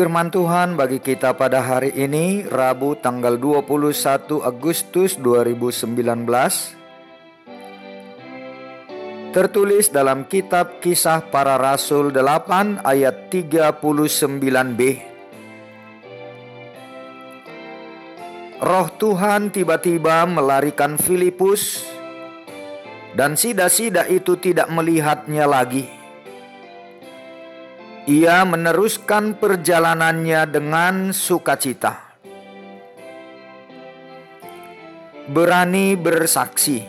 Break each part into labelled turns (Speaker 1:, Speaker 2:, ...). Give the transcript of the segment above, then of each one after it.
Speaker 1: Firman Tuhan bagi kita pada hari ini Rabu tanggal 21 Agustus 2019 Tertulis dalam kitab Kisah Para Rasul 8 ayat 39b Roh Tuhan tiba-tiba melarikan Filipus dan sida-sida itu tidak melihatnya lagi ia meneruskan perjalanannya dengan sukacita. Berani bersaksi.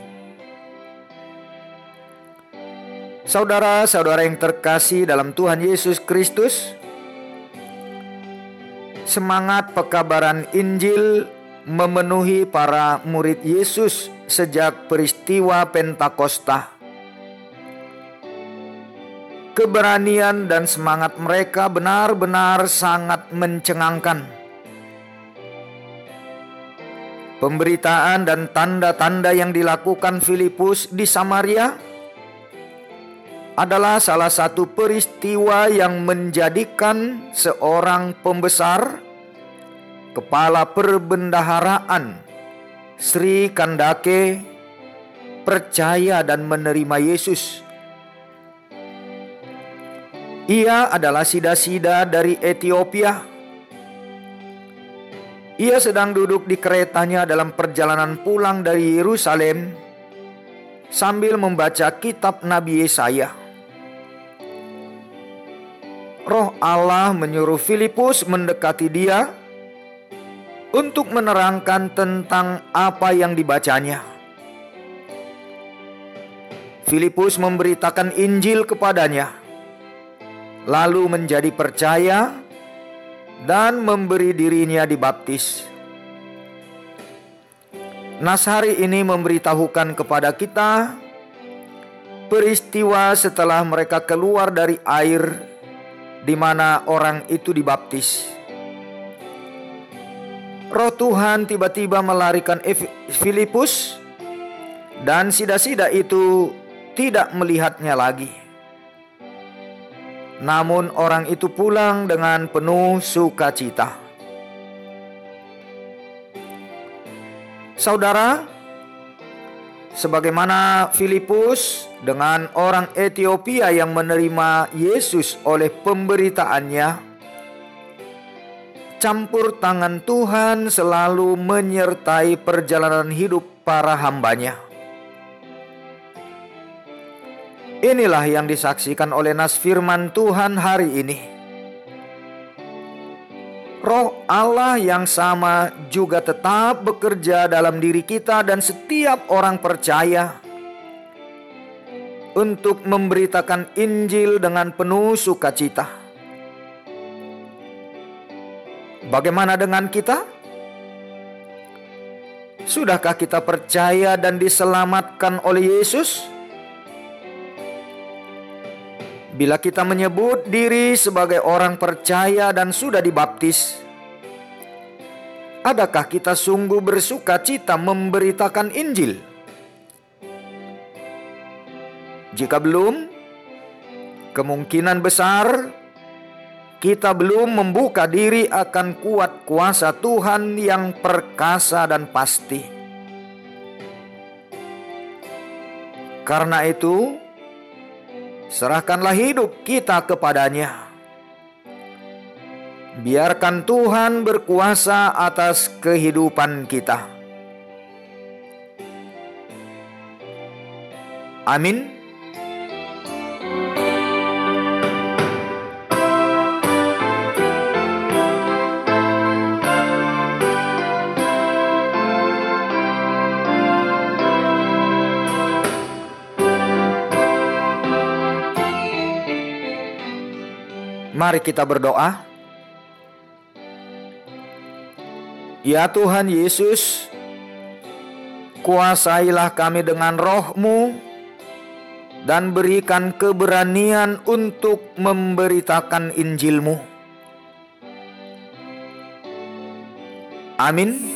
Speaker 1: Saudara-saudara yang terkasih dalam Tuhan Yesus Kristus, semangat pekabaran Injil memenuhi para murid Yesus sejak peristiwa Pentakosta keberanian dan semangat mereka benar-benar sangat mencengangkan. Pemberitaan dan tanda-tanda yang dilakukan Filipus di Samaria adalah salah satu peristiwa yang menjadikan seorang pembesar kepala perbendaharaan Sri Kandake percaya dan menerima Yesus ia adalah sida-sida dari Ethiopia. Ia sedang duduk di keretanya dalam perjalanan pulang dari Yerusalem sambil membaca kitab Nabi Yesaya. Roh Allah menyuruh Filipus mendekati dia untuk menerangkan tentang apa yang dibacanya. Filipus memberitakan Injil kepadanya lalu menjadi percaya dan memberi dirinya dibaptis. Nas hari ini memberitahukan kepada kita peristiwa setelah mereka keluar dari air di mana orang itu dibaptis. Roh Tuhan tiba-tiba melarikan Filipus dan sida-sida itu tidak melihatnya lagi. Namun orang itu pulang dengan penuh sukacita. Saudara, sebagaimana Filipus dengan orang Ethiopia yang menerima Yesus oleh pemberitaannya, campur tangan Tuhan selalu menyertai perjalanan hidup para hambanya. Inilah yang disaksikan oleh nas firman Tuhan hari ini. Roh Allah yang sama juga tetap bekerja dalam diri kita dan setiap orang percaya untuk memberitakan Injil dengan penuh sukacita. Bagaimana dengan kita? Sudahkah kita percaya dan diselamatkan oleh Yesus? Bila kita menyebut diri sebagai orang percaya dan sudah dibaptis, adakah kita sungguh bersuka cita memberitakan Injil? Jika belum, kemungkinan besar kita belum membuka diri akan kuat kuasa Tuhan yang perkasa dan pasti. Karena itu, serahkanlah hidup kita kepadanya. Biarkan Tuhan berkuasa atas kehidupan kita. Amin. Mari kita berdoa. Ya Tuhan Yesus, kuasailah kami dengan rohmu dan berikan keberanian untuk memberitakan Injilmu. Amin.